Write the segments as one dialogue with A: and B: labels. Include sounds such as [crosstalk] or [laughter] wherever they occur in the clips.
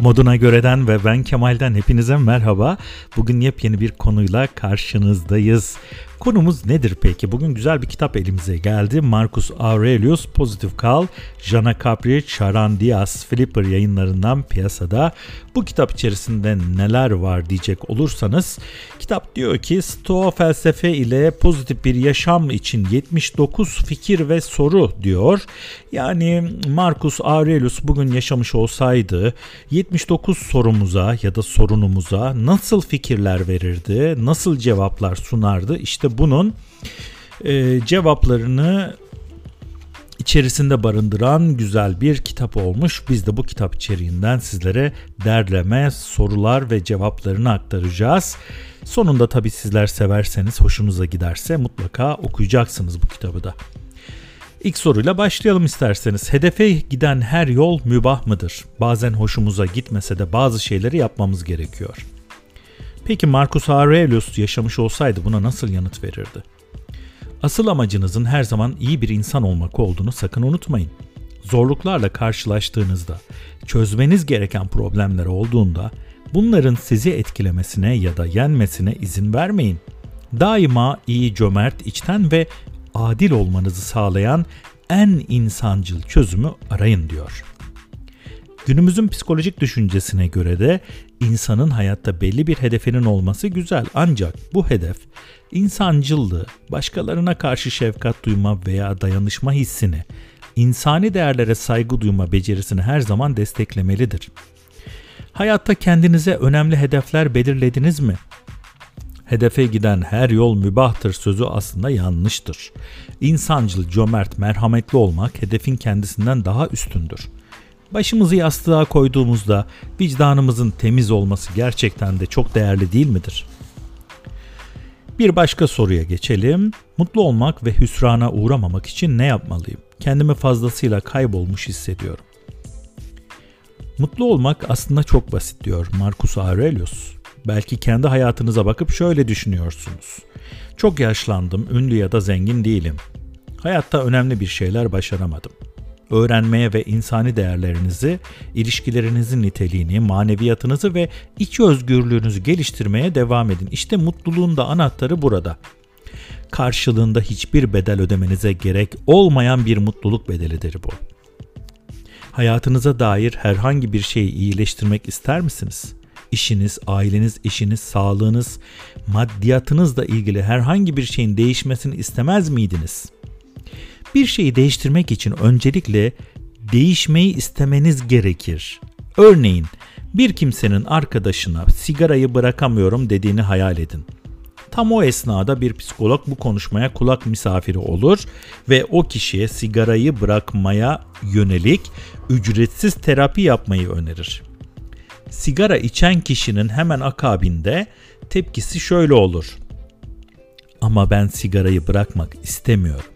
A: Moduna göreden ve ben Kemal'den hepinize merhaba. Bugün yepyeni bir konuyla karşınızdayız. Konumuz nedir peki? Bugün güzel bir kitap elimize geldi. Marcus Aurelius Pozitif Kal, Jana Capri, Charan Diaz, Flipper yayınlarından piyasada. Bu kitap içerisinde neler var diyecek olursanız, kitap diyor ki Stoa felsefe ile pozitif bir yaşam için 79 fikir ve soru diyor. Yani Marcus Aurelius bugün yaşamış olsaydı 79 sorumuza ya da sorunumuza nasıl fikirler verirdi, nasıl cevaplar sunardı? İşte işte bunun e, cevaplarını içerisinde barındıran güzel bir kitap olmuş. Biz de bu kitap içeriğinden sizlere derleme, sorular ve cevaplarını aktaracağız. Sonunda tabii sizler severseniz, hoşunuza giderse mutlaka okuyacaksınız bu kitabı da. İlk soruyla başlayalım isterseniz. Hedefe giden her yol mübah mıdır? Bazen hoşumuza gitmese de bazı şeyleri yapmamız gerekiyor. Peki Marcus Aurelius yaşamış olsaydı buna nasıl yanıt verirdi? Asıl amacınızın her zaman iyi bir insan olmak olduğunu sakın unutmayın. Zorluklarla karşılaştığınızda, çözmeniz gereken problemler olduğunda bunların sizi etkilemesine ya da yenmesine izin vermeyin. Daima iyi, cömert, içten ve adil olmanızı sağlayan en insancıl çözümü arayın diyor. Günümüzün psikolojik düşüncesine göre de insanın hayatta belli bir hedefinin olması güzel ancak bu hedef insancıllığı, başkalarına karşı şefkat duyma veya dayanışma hissini, insani değerlere saygı duyma becerisini her zaman desteklemelidir. Hayatta kendinize önemli hedefler belirlediniz mi? Hedefe giden her yol mübahtır sözü aslında yanlıştır. İnsancıl, cömert, merhametli olmak hedefin kendisinden daha üstündür. Başımızı yastığa koyduğumuzda vicdanımızın temiz olması gerçekten de çok değerli değil midir? Bir başka soruya geçelim. Mutlu olmak ve hüsrana uğramamak için ne yapmalıyım? Kendimi fazlasıyla kaybolmuş hissediyorum. Mutlu olmak aslında çok basit diyor Marcus Aurelius. Belki kendi hayatınıza bakıp şöyle düşünüyorsunuz. Çok yaşlandım, ünlü ya da zengin değilim. Hayatta önemli bir şeyler başaramadım öğrenmeye ve insani değerlerinizi, ilişkilerinizin niteliğini, maneviyatınızı ve iç özgürlüğünüzü geliştirmeye devam edin. İşte mutluluğun da anahtarı burada. Karşılığında hiçbir bedel ödemenize gerek olmayan bir mutluluk bedelidir bu. Hayatınıza dair herhangi bir şeyi iyileştirmek ister misiniz? İşiniz, aileniz, işiniz, sağlığınız, maddiyatınızla ilgili herhangi bir şeyin değişmesini istemez miydiniz?'' Bir şeyi değiştirmek için öncelikle değişmeyi istemeniz gerekir. Örneğin bir kimsenin arkadaşına sigarayı bırakamıyorum dediğini hayal edin. Tam o esnada bir psikolog bu konuşmaya kulak misafiri olur ve o kişiye sigarayı bırakmaya yönelik ücretsiz terapi yapmayı önerir. Sigara içen kişinin hemen akabinde tepkisi şöyle olur. Ama ben sigarayı bırakmak istemiyorum.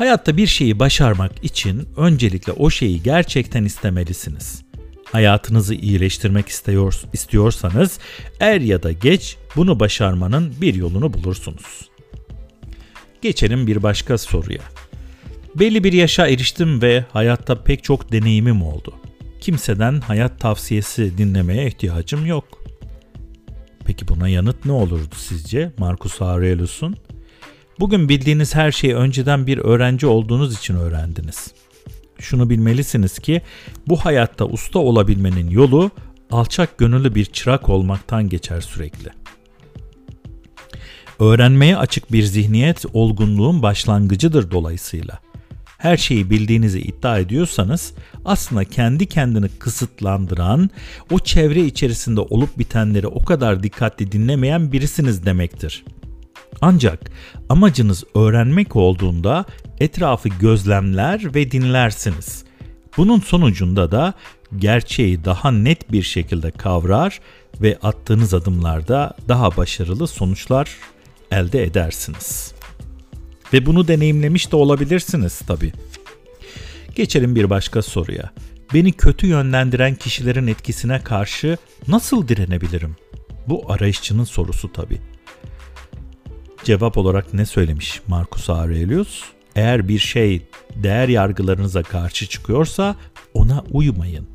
A: Hayatta bir şeyi başarmak için öncelikle o şeyi gerçekten istemelisiniz. Hayatınızı iyileştirmek istiyor, istiyorsanız er ya da geç bunu başarmanın bir yolunu bulursunuz. Geçelim bir başka soruya. Belli bir yaşa eriştim ve hayatta pek çok deneyimim oldu. Kimseden hayat tavsiyesi dinlemeye ihtiyacım yok. Peki buna yanıt ne olurdu sizce Marcus Aurelius'un? Bugün bildiğiniz her şeyi önceden bir öğrenci olduğunuz için öğrendiniz. Şunu bilmelisiniz ki bu hayatta usta olabilmenin yolu alçak gönüllü bir çırak olmaktan geçer sürekli. Öğrenmeye açık bir zihniyet olgunluğun başlangıcıdır dolayısıyla. Her şeyi bildiğinizi iddia ediyorsanız aslında kendi kendini kısıtlandıran, o çevre içerisinde olup bitenleri o kadar dikkatli dinlemeyen birisiniz demektir.'' Ancak amacınız öğrenmek olduğunda etrafı gözlemler ve dinlersiniz. Bunun sonucunda da gerçeği daha net bir şekilde kavrar ve attığınız adımlarda daha başarılı sonuçlar elde edersiniz. Ve bunu deneyimlemiş de olabilirsiniz tabi. Geçelim bir başka soruya. Beni kötü yönlendiren kişilerin etkisine karşı nasıl direnebilirim? Bu arayışçının sorusu tabii cevap olarak ne söylemiş Marcus Aurelius? Eğer bir şey değer yargılarınıza karşı çıkıyorsa ona uymayın.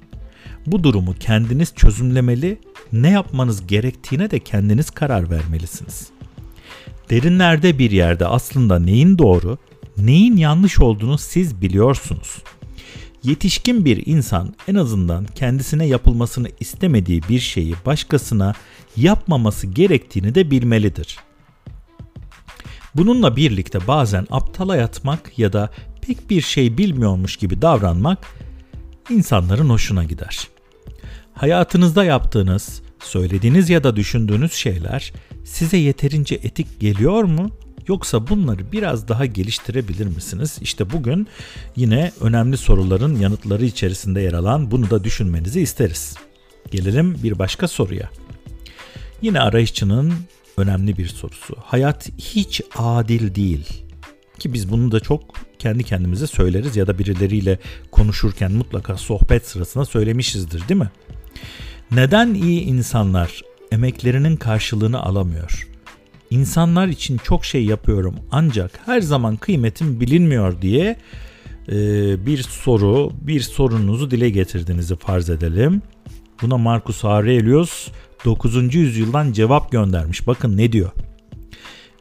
A: Bu durumu kendiniz çözümlemeli, ne yapmanız gerektiğine de kendiniz karar vermelisiniz. Derinlerde bir yerde aslında neyin doğru, neyin yanlış olduğunu siz biliyorsunuz. Yetişkin bir insan en azından kendisine yapılmasını istemediği bir şeyi başkasına yapmaması gerektiğini de bilmelidir. Bununla birlikte bazen aptala yatmak ya da pek bir şey bilmiyormuş gibi davranmak insanların hoşuna gider. Hayatınızda yaptığınız, söylediğiniz ya da düşündüğünüz şeyler size yeterince etik geliyor mu? Yoksa bunları biraz daha geliştirebilir misiniz? İşte bugün yine önemli soruların yanıtları içerisinde yer alan bunu da düşünmenizi isteriz. Gelelim bir başka soruya. Yine arayışçının önemli bir sorusu. Hayat hiç adil değil. Ki biz bunu da çok kendi kendimize söyleriz ya da birileriyle konuşurken mutlaka sohbet sırasında söylemişizdir değil mi? Neden iyi insanlar emeklerinin karşılığını alamıyor? İnsanlar için çok şey yapıyorum ancak her zaman kıymetim bilinmiyor diye e, bir soru, bir sorununuzu dile getirdiğinizi farz edelim. Buna Marcus Aurelius 9. yüzyıldan cevap göndermiş. Bakın ne diyor?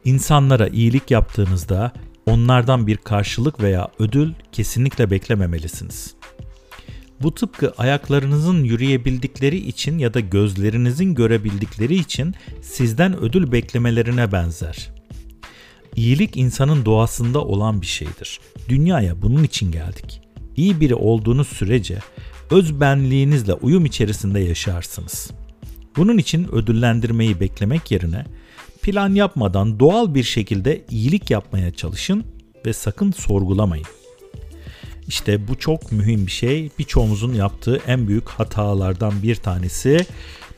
A: İnsanlara iyilik yaptığınızda onlardan bir karşılık veya ödül kesinlikle beklememelisiniz. Bu tıpkı ayaklarınızın yürüyebildikleri için ya da gözlerinizin görebildikleri için sizden ödül beklemelerine benzer. İyilik insanın doğasında olan bir şeydir. Dünyaya bunun için geldik. İyi biri olduğunuz sürece öz benliğinizle uyum içerisinde yaşarsınız. Bunun için ödüllendirmeyi beklemek yerine plan yapmadan doğal bir şekilde iyilik yapmaya çalışın ve sakın sorgulamayın. İşte bu çok mühim bir şey. Birçoğumuzun yaptığı en büyük hatalardan bir tanesi.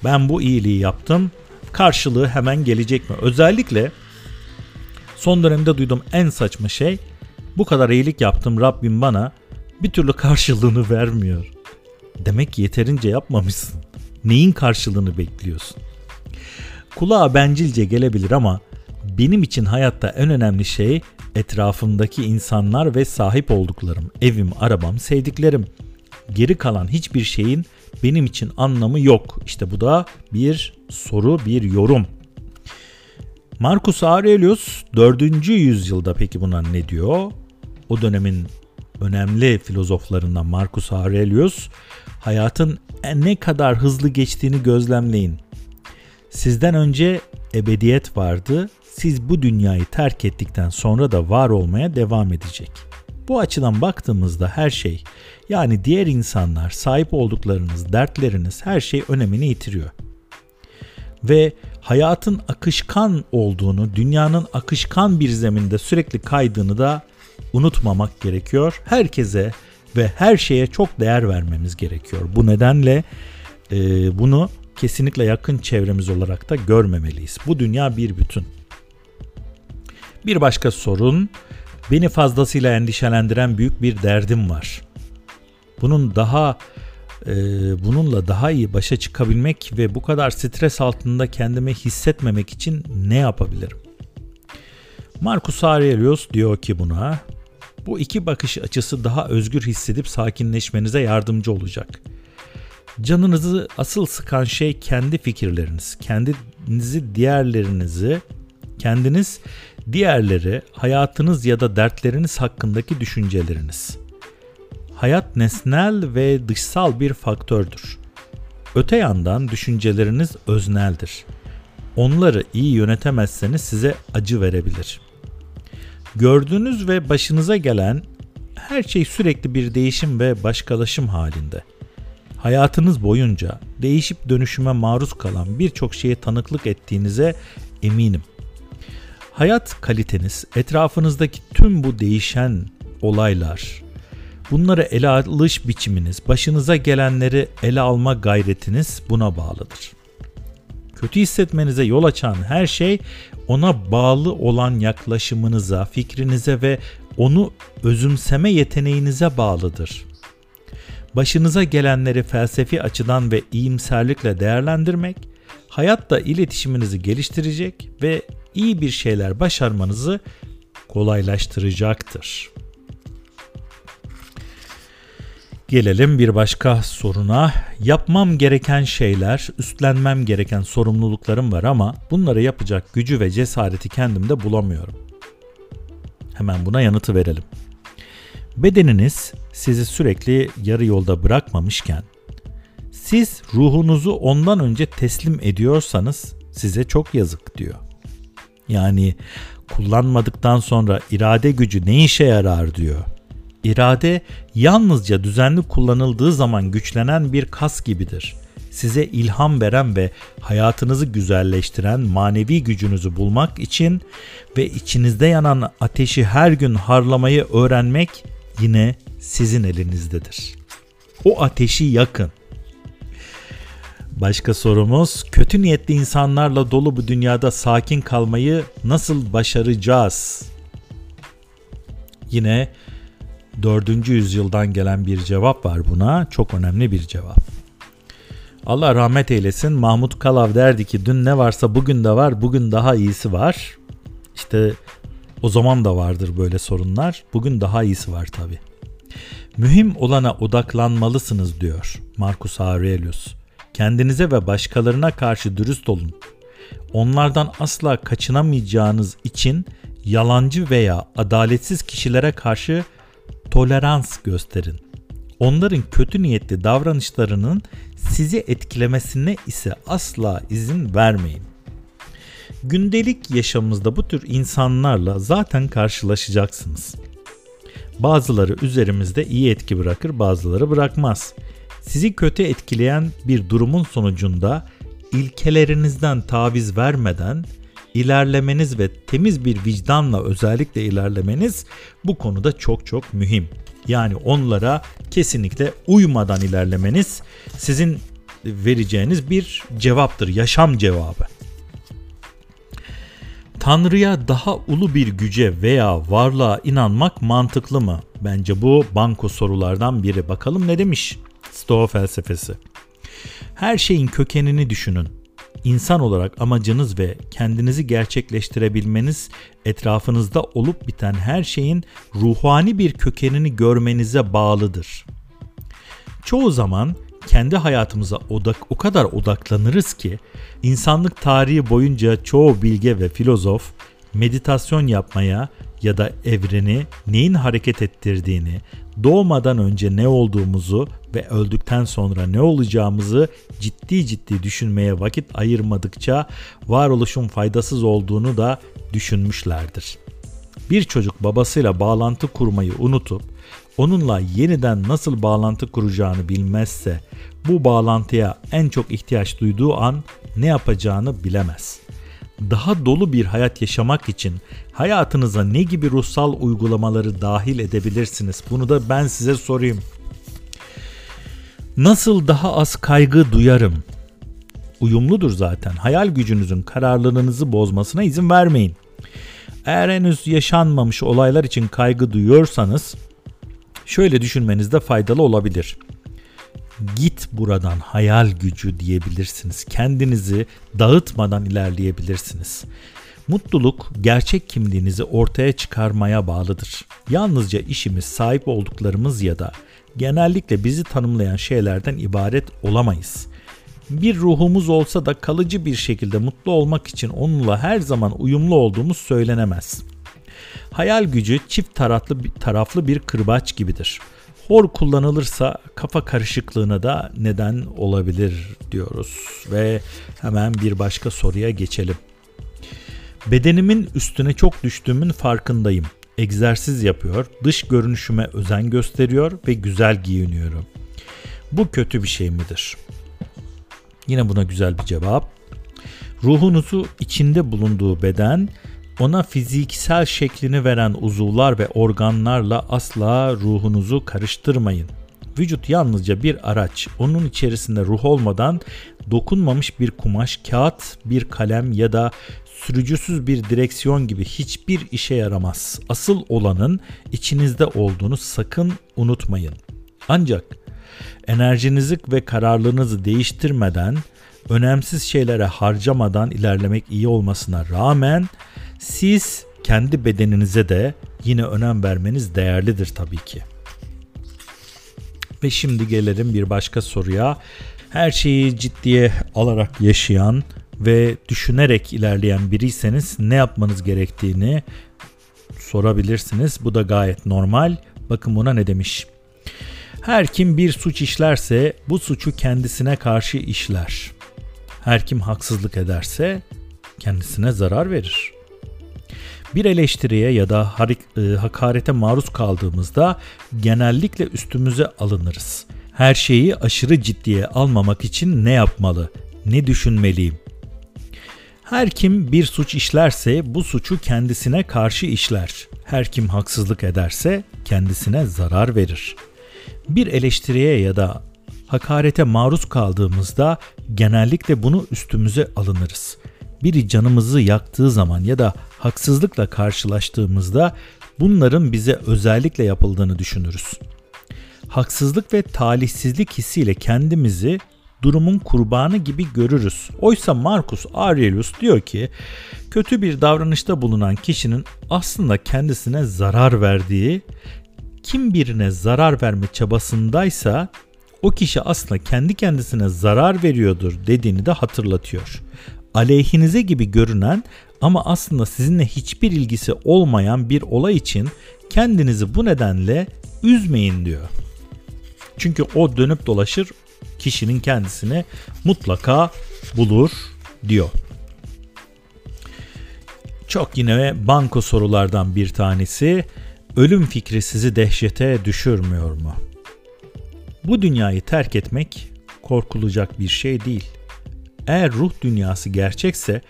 A: Ben bu iyiliği yaptım. Karşılığı hemen gelecek mi? Özellikle son dönemde duyduğum en saçma şey bu kadar iyilik yaptım Rabbim bana bir türlü karşılığını vermiyor. Demek ki yeterince yapmamışsın. Neyin karşılığını bekliyorsun? Kulağa bencilce gelebilir ama benim için hayatta en önemli şey etrafımdaki insanlar ve sahip olduklarım, evim, arabam, sevdiklerim. Geri kalan hiçbir şeyin benim için anlamı yok. İşte bu da bir soru, bir yorum. Marcus Aurelius 4. yüzyılda peki buna ne diyor? O dönemin önemli filozoflarından Marcus Aurelius hayatın ne kadar hızlı geçtiğini gözlemleyin. Sizden önce ebediyet vardı, siz bu dünyayı terk ettikten sonra da var olmaya devam edecek. Bu açıdan baktığımızda her şey yani diğer insanlar, sahip olduklarınız, dertleriniz her şey önemini yitiriyor. Ve hayatın akışkan olduğunu, dünyanın akışkan bir zeminde sürekli kaydığını da unutmamak gerekiyor. Herkese ve her şeye çok değer vermemiz gerekiyor. Bu nedenle e, bunu kesinlikle yakın çevremiz olarak da görmemeliyiz. Bu dünya bir bütün. Bir başka sorun, beni fazlasıyla endişelendiren büyük bir derdim var. Bunun daha e, bununla daha iyi başa çıkabilmek ve bu kadar stres altında kendimi hissetmemek için ne yapabilirim? Marcus Aurelius diyor ki buna, bu iki bakış açısı daha özgür hissedip sakinleşmenize yardımcı olacak. Canınızı asıl sıkan şey kendi fikirleriniz, kendinizi diğerlerinizi, kendiniz Diğerleri hayatınız ya da dertleriniz hakkındaki düşünceleriniz. Hayat nesnel ve dışsal bir faktördür. Öte yandan düşünceleriniz özneldir. Onları iyi yönetemezseniz size acı verebilir. Gördüğünüz ve başınıza gelen her şey sürekli bir değişim ve başkalaşım halinde. Hayatınız boyunca değişip dönüşüme maruz kalan birçok şeye tanıklık ettiğinize eminim. Hayat kaliteniz, etrafınızdaki tüm bu değişen olaylar, bunları ele alış biçiminiz, başınıza gelenleri ele alma gayretiniz buna bağlıdır. Kötü hissetmenize yol açan her şey ona bağlı olan yaklaşımınıza, fikrinize ve onu özümseme yeteneğinize bağlıdır. Başınıza gelenleri felsefi açıdan ve iyimserlikle değerlendirmek, hayatta iletişiminizi geliştirecek ve iyi bir şeyler başarmanızı kolaylaştıracaktır. Gelelim bir başka soruna. Yapmam gereken şeyler, üstlenmem gereken sorumluluklarım var ama bunları yapacak gücü ve cesareti kendimde bulamıyorum. Hemen buna yanıtı verelim. Bedeniniz sizi sürekli yarı yolda bırakmamışken siz ruhunuzu ondan önce teslim ediyorsanız size çok yazık diyor. Yani kullanmadıktan sonra irade gücü ne işe yarar diyor. İrade yalnızca düzenli kullanıldığı zaman güçlenen bir kas gibidir. Size ilham veren ve hayatınızı güzelleştiren manevi gücünüzü bulmak için ve içinizde yanan ateşi her gün harlamayı öğrenmek yine sizin elinizdedir. O ateşi yakın. Başka sorumuz, kötü niyetli insanlarla dolu bu dünyada sakin kalmayı nasıl başaracağız? Yine 4. yüzyıldan gelen bir cevap var buna. Çok önemli bir cevap. Allah rahmet eylesin. Mahmut Kalav derdi ki dün ne varsa bugün de var, bugün daha iyisi var. İşte o zaman da vardır böyle sorunlar. Bugün daha iyisi var tabi. Mühim olana odaklanmalısınız diyor Marcus Aurelius. Kendinize ve başkalarına karşı dürüst olun. Onlardan asla kaçınamayacağınız için yalancı veya adaletsiz kişilere karşı tolerans gösterin. Onların kötü niyetli davranışlarının sizi etkilemesine ise asla izin vermeyin. Gündelik yaşamımızda bu tür insanlarla zaten karşılaşacaksınız. Bazıları üzerimizde iyi etki bırakır, bazıları bırakmaz. Sizi kötü etkileyen bir durumun sonucunda ilkelerinizden taviz vermeden ilerlemeniz ve temiz bir vicdanla özellikle ilerlemeniz bu konuda çok çok mühim. Yani onlara kesinlikle uymadan ilerlemeniz sizin vereceğiniz bir cevaptır, yaşam cevabı. Tanrı'ya daha ulu bir güce veya varlığa inanmak mantıklı mı? Bence bu banko sorulardan biri. Bakalım ne demiş Stoa felsefesi. Her şeyin kökenini düşünün. İnsan olarak amacınız ve kendinizi gerçekleştirebilmeniz etrafınızda olup biten her şeyin ruhani bir kökenini görmenize bağlıdır. Çoğu zaman kendi hayatımıza odak o kadar odaklanırız ki insanlık tarihi boyunca çoğu bilge ve filozof meditasyon yapmaya ya da evreni neyin hareket ettirdiğini, doğmadan önce ne olduğumuzu ve öldükten sonra ne olacağımızı ciddi ciddi düşünmeye vakit ayırmadıkça varoluşun faydasız olduğunu da düşünmüşlerdir. Bir çocuk babasıyla bağlantı kurmayı unutup onunla yeniden nasıl bağlantı kuracağını bilmezse bu bağlantıya en çok ihtiyaç duyduğu an ne yapacağını bilemez. Daha dolu bir hayat yaşamak için hayatınıza ne gibi ruhsal uygulamaları dahil edebilirsiniz? Bunu da ben size sorayım. Nasıl daha az kaygı duyarım? Uyumludur zaten. Hayal gücünüzün kararlılığınızı bozmasına izin vermeyin. Eğer henüz yaşanmamış olaylar için kaygı duyuyorsanız şöyle düşünmenizde faydalı olabilir. Git buradan hayal gücü diyebilirsiniz. Kendinizi dağıtmadan ilerleyebilirsiniz. Mutluluk gerçek kimliğinizi ortaya çıkarmaya bağlıdır. Yalnızca işimiz sahip olduklarımız ya da genellikle bizi tanımlayan şeylerden ibaret olamayız. Bir ruhumuz olsa da kalıcı bir şekilde mutlu olmak için onunla her zaman uyumlu olduğumuz söylenemez. Hayal gücü çift taraflı bir kırbaç gibidir. Hor kullanılırsa kafa karışıklığına da neden olabilir diyoruz ve hemen bir başka soruya geçelim. Bedenimin üstüne çok düştüğümün farkındayım. Egzersiz yapıyor, dış görünüşüme özen gösteriyor ve güzel giyiniyorum. Bu kötü bir şey midir? Yine buna güzel bir cevap. Ruhunuzu içinde bulunduğu beden ona fiziksel şeklini veren uzuvlar ve organlarla asla ruhunuzu karıştırmayın. Vücut yalnızca bir araç. Onun içerisinde ruh olmadan dokunmamış bir kumaş, kağıt, bir kalem ya da sürücüsüz bir direksiyon gibi hiçbir işe yaramaz. Asıl olanın içinizde olduğunu sakın unutmayın. Ancak enerjinizi ve kararlılığınızı değiştirmeden, önemsiz şeylere harcamadan ilerlemek iyi olmasına rağmen siz kendi bedeninize de yine önem vermeniz değerlidir tabii ki. Ve şimdi gelelim bir başka soruya. Her şeyi ciddiye alarak yaşayan ve düşünerek ilerleyen biriyseniz ne yapmanız gerektiğini sorabilirsiniz. Bu da gayet normal. Bakın buna ne demiş. Her kim bir suç işlerse bu suçu kendisine karşı işler. Her kim haksızlık ederse kendisine zarar verir. Bir eleştiriye ya da e, hakarete maruz kaldığımızda genellikle üstümüze alınırız. Her şeyi aşırı ciddiye almamak için ne yapmalı? Ne düşünmeliyim? Her kim bir suç işlerse bu suçu kendisine karşı işler. Her kim haksızlık ederse kendisine zarar verir. Bir eleştiriye ya da hakarete maruz kaldığımızda genellikle bunu üstümüze alınırız. Biri canımızı yaktığı zaman ya da haksızlıkla karşılaştığımızda bunların bize özellikle yapıldığını düşünürüz. Haksızlık ve talihsizlik hissiyle kendimizi durumun kurbanı gibi görürüz. Oysa Marcus Aurelius diyor ki kötü bir davranışta bulunan kişinin aslında kendisine zarar verdiği, kim birine zarar verme çabasındaysa o kişi aslında kendi kendisine zarar veriyordur dediğini de hatırlatıyor. Aleyhinize gibi görünen ama aslında sizinle hiçbir ilgisi olmayan bir olay için kendinizi bu nedenle üzmeyin diyor. Çünkü o dönüp dolaşır kişinin kendisini mutlaka bulur diyor. Çok yine banko sorulardan bir tanesi. Ölüm fikri sizi dehşete düşürmüyor mu? Bu dünyayı terk etmek korkulacak bir şey değil. Eğer ruh dünyası gerçekse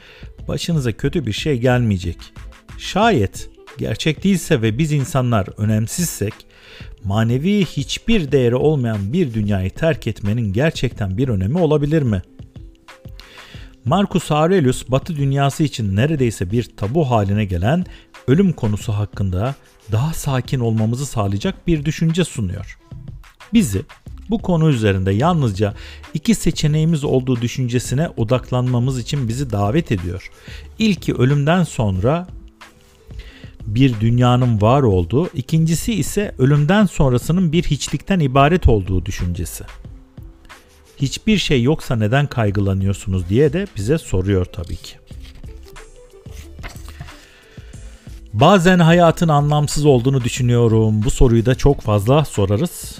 A: başınıza kötü bir şey gelmeyecek. Şayet gerçek değilse ve biz insanlar önemsizsek manevi hiçbir değeri olmayan bir dünyayı terk etmenin gerçekten bir önemi olabilir mi? Marcus Aurelius Batı dünyası için neredeyse bir tabu haline gelen ölüm konusu hakkında daha sakin olmamızı sağlayacak bir düşünce sunuyor. Bizi bu konu üzerinde yalnızca iki seçeneğimiz olduğu düşüncesine odaklanmamız için bizi davet ediyor. İlki ölümden sonra bir dünyanın var olduğu, ikincisi ise ölümden sonrasının bir hiçlikten ibaret olduğu düşüncesi. Hiçbir şey yoksa neden kaygılanıyorsunuz diye de bize soruyor tabii ki. Bazen hayatın anlamsız olduğunu düşünüyorum. Bu soruyu da çok fazla sorarız.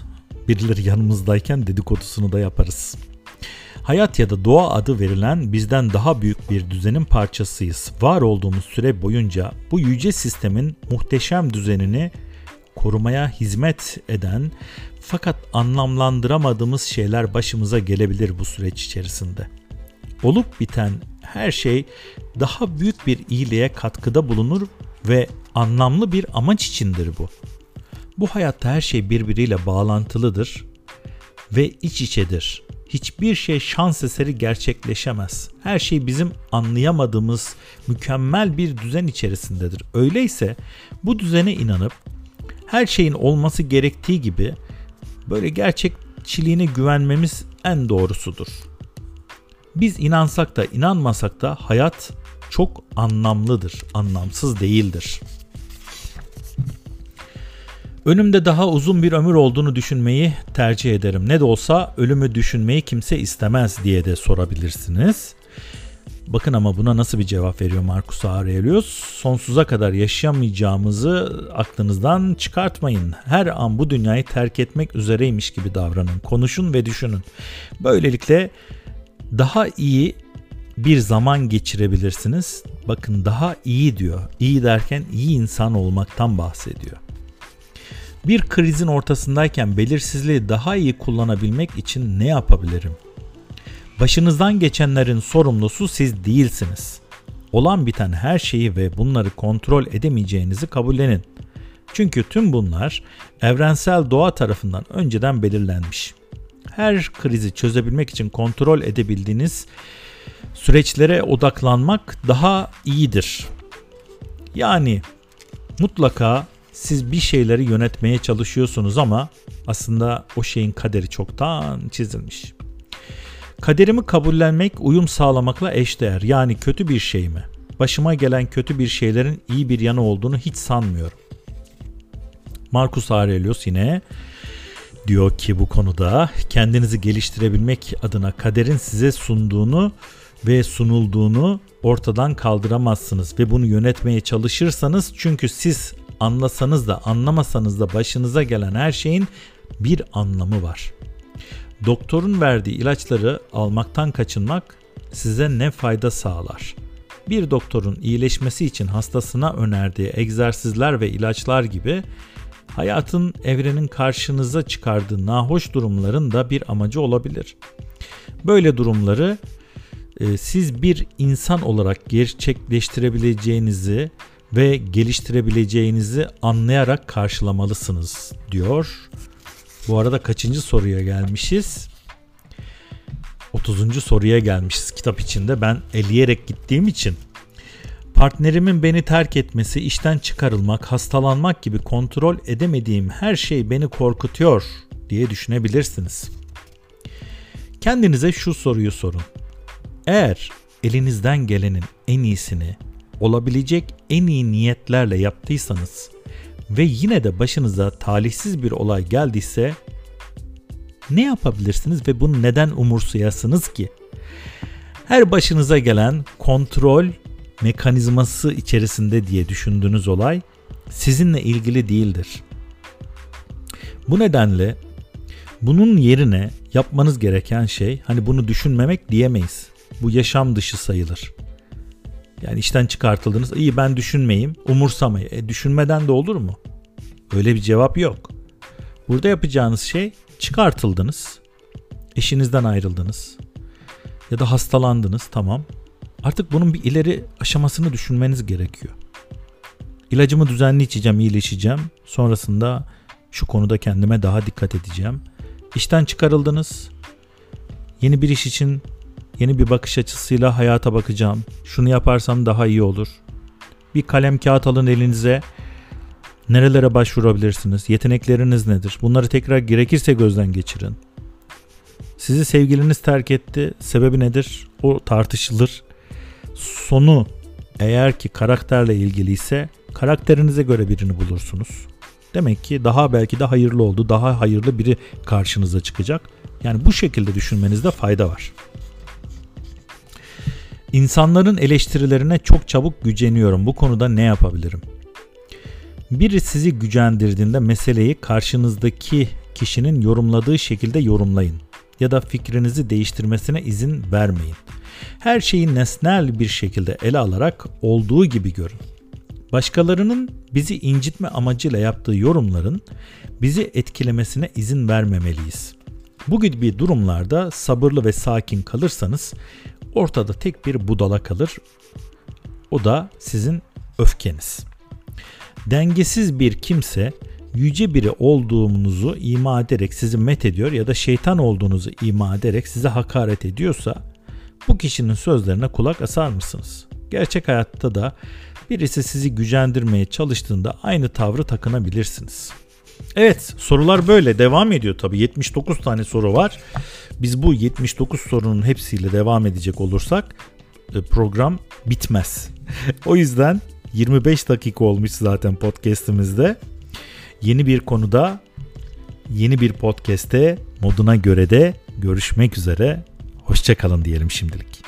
A: Birileri yanımızdayken dedikodusunu da yaparız. Hayat ya da doğa adı verilen bizden daha büyük bir düzenin parçasıyız. Var olduğumuz süre boyunca bu yüce sistemin muhteşem düzenini korumaya hizmet eden fakat anlamlandıramadığımız şeyler başımıza gelebilir bu süreç içerisinde. Olup biten her şey daha büyük bir iyiliğe katkıda bulunur ve anlamlı bir amaç içindir bu. Bu hayatta her şey birbiriyle bağlantılıdır ve iç içedir hiçbir şey şans eseri gerçekleşemez. Her şey bizim anlayamadığımız mükemmel bir düzen içerisindedir. Öyleyse bu düzene inanıp her şeyin olması gerektiği gibi böyle gerçekçiliğine güvenmemiz en doğrusudur. Biz inansak da inanmasak da hayat çok anlamlıdır, anlamsız değildir. Önümde daha uzun bir ömür olduğunu düşünmeyi tercih ederim. Ne de olsa ölümü düşünmeyi kimse istemez diye de sorabilirsiniz. Bakın ama buna nasıl bir cevap veriyor Marcus Aurelius? Sonsuza kadar yaşayamayacağımızı aklınızdan çıkartmayın. Her an bu dünyayı terk etmek üzereymiş gibi davranın. Konuşun ve düşünün. Böylelikle daha iyi bir zaman geçirebilirsiniz. Bakın daha iyi diyor. İyi derken iyi insan olmaktan bahsediyor. Bir krizin ortasındayken belirsizliği daha iyi kullanabilmek için ne yapabilirim? Başınızdan geçenlerin sorumlusu siz değilsiniz. Olan biten her şeyi ve bunları kontrol edemeyeceğinizi kabullenin. Çünkü tüm bunlar evrensel doğa tarafından önceden belirlenmiş. Her krizi çözebilmek için kontrol edebildiğiniz süreçlere odaklanmak daha iyidir. Yani mutlaka siz bir şeyleri yönetmeye çalışıyorsunuz ama aslında o şeyin kaderi çoktan çizilmiş. Kaderimi kabullenmek uyum sağlamakla eşdeğer. Yani kötü bir şey mi? Başıma gelen kötü bir şeylerin iyi bir yanı olduğunu hiç sanmıyorum. Marcus Aurelius yine diyor ki bu konuda kendinizi geliştirebilmek adına kaderin size sunduğunu ve sunulduğunu ortadan kaldıramazsınız ve bunu yönetmeye çalışırsanız çünkü siz anlasanız da anlamasanız da başınıza gelen her şeyin bir anlamı var. Doktorun verdiği ilaçları almaktan kaçınmak size ne fayda sağlar? Bir doktorun iyileşmesi için hastasına önerdiği egzersizler ve ilaçlar gibi hayatın evrenin karşınıza çıkardığı nahoş durumların da bir amacı olabilir. Böyle durumları e, siz bir insan olarak gerçekleştirebileceğinizi ve geliştirebileceğinizi anlayarak karşılamalısınız diyor. Bu arada kaçıncı soruya gelmişiz? 30. soruya gelmişiz kitap içinde. Ben eleyerek gittiğim için partnerimin beni terk etmesi, işten çıkarılmak, hastalanmak gibi kontrol edemediğim her şey beni korkutuyor diye düşünebilirsiniz. Kendinize şu soruyu sorun. Eğer elinizden gelenin en iyisini olabilecek en iyi niyetlerle yaptıysanız ve yine de başınıza talihsiz bir olay geldiyse ne yapabilirsiniz ve bunu neden umursayasınız ki? Her başınıza gelen kontrol mekanizması içerisinde diye düşündüğünüz olay sizinle ilgili değildir. Bu nedenle bunun yerine yapmanız gereken şey hani bunu düşünmemek diyemeyiz. Bu yaşam dışı sayılır. Yani işten çıkartıldınız. İyi ben düşünmeyeyim, umursamayı. E, düşünmeden de olur mu? Öyle bir cevap yok. Burada yapacağınız şey çıkartıldınız. Eşinizden ayrıldınız. Ya da hastalandınız tamam. Artık bunun bir ileri aşamasını düşünmeniz gerekiyor. İlacımı düzenli içeceğim, iyileşeceğim. Sonrasında şu konuda kendime daha dikkat edeceğim. İşten çıkarıldınız. Yeni bir iş için yeni bir bakış açısıyla hayata bakacağım. Şunu yaparsam daha iyi olur. Bir kalem kağıt alın elinize. Nerelere başvurabilirsiniz? Yetenekleriniz nedir? Bunları tekrar gerekirse gözden geçirin. Sizi sevgiliniz terk etti. Sebebi nedir? O tartışılır. Sonu eğer ki karakterle ilgiliyse karakterinize göre birini bulursunuz. Demek ki daha belki de hayırlı oldu. Daha hayırlı biri karşınıza çıkacak. Yani bu şekilde düşünmenizde fayda var. İnsanların eleştirilerine çok çabuk güceniyorum. Bu konuda ne yapabilirim? Biri sizi gücendirdiğinde meseleyi karşınızdaki kişinin yorumladığı şekilde yorumlayın ya da fikrinizi değiştirmesine izin vermeyin. Her şeyi nesnel bir şekilde ele alarak olduğu gibi görün. Başkalarının bizi incitme amacıyla yaptığı yorumların bizi etkilemesine izin vermemeliyiz. Bu gibi durumlarda sabırlı ve sakin kalırsanız ortada tek bir budala kalır. O da sizin öfkeniz. Dengesiz bir kimse yüce biri olduğunuzu ima ederek sizi met ediyor ya da şeytan olduğunuzu ima ederek size hakaret ediyorsa bu kişinin sözlerine kulak asar mısınız? Gerçek hayatta da birisi sizi gücendirmeye çalıştığında aynı tavrı takınabilirsiniz. Evet sorular böyle devam ediyor tabi 79 tane soru var. Biz bu 79 sorunun hepsiyle devam edecek olursak e, program bitmez. [laughs] o yüzden 25 dakika olmuş zaten podcast'imizde. Yeni bir konuda yeni bir podcast'te moduna göre de görüşmek üzere. Hoşçakalın diyelim şimdilik.